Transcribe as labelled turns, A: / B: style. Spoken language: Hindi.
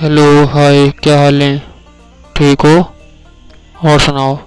A: हेलो हाय क्या हाल है? ठीक हो? और सुनाओ।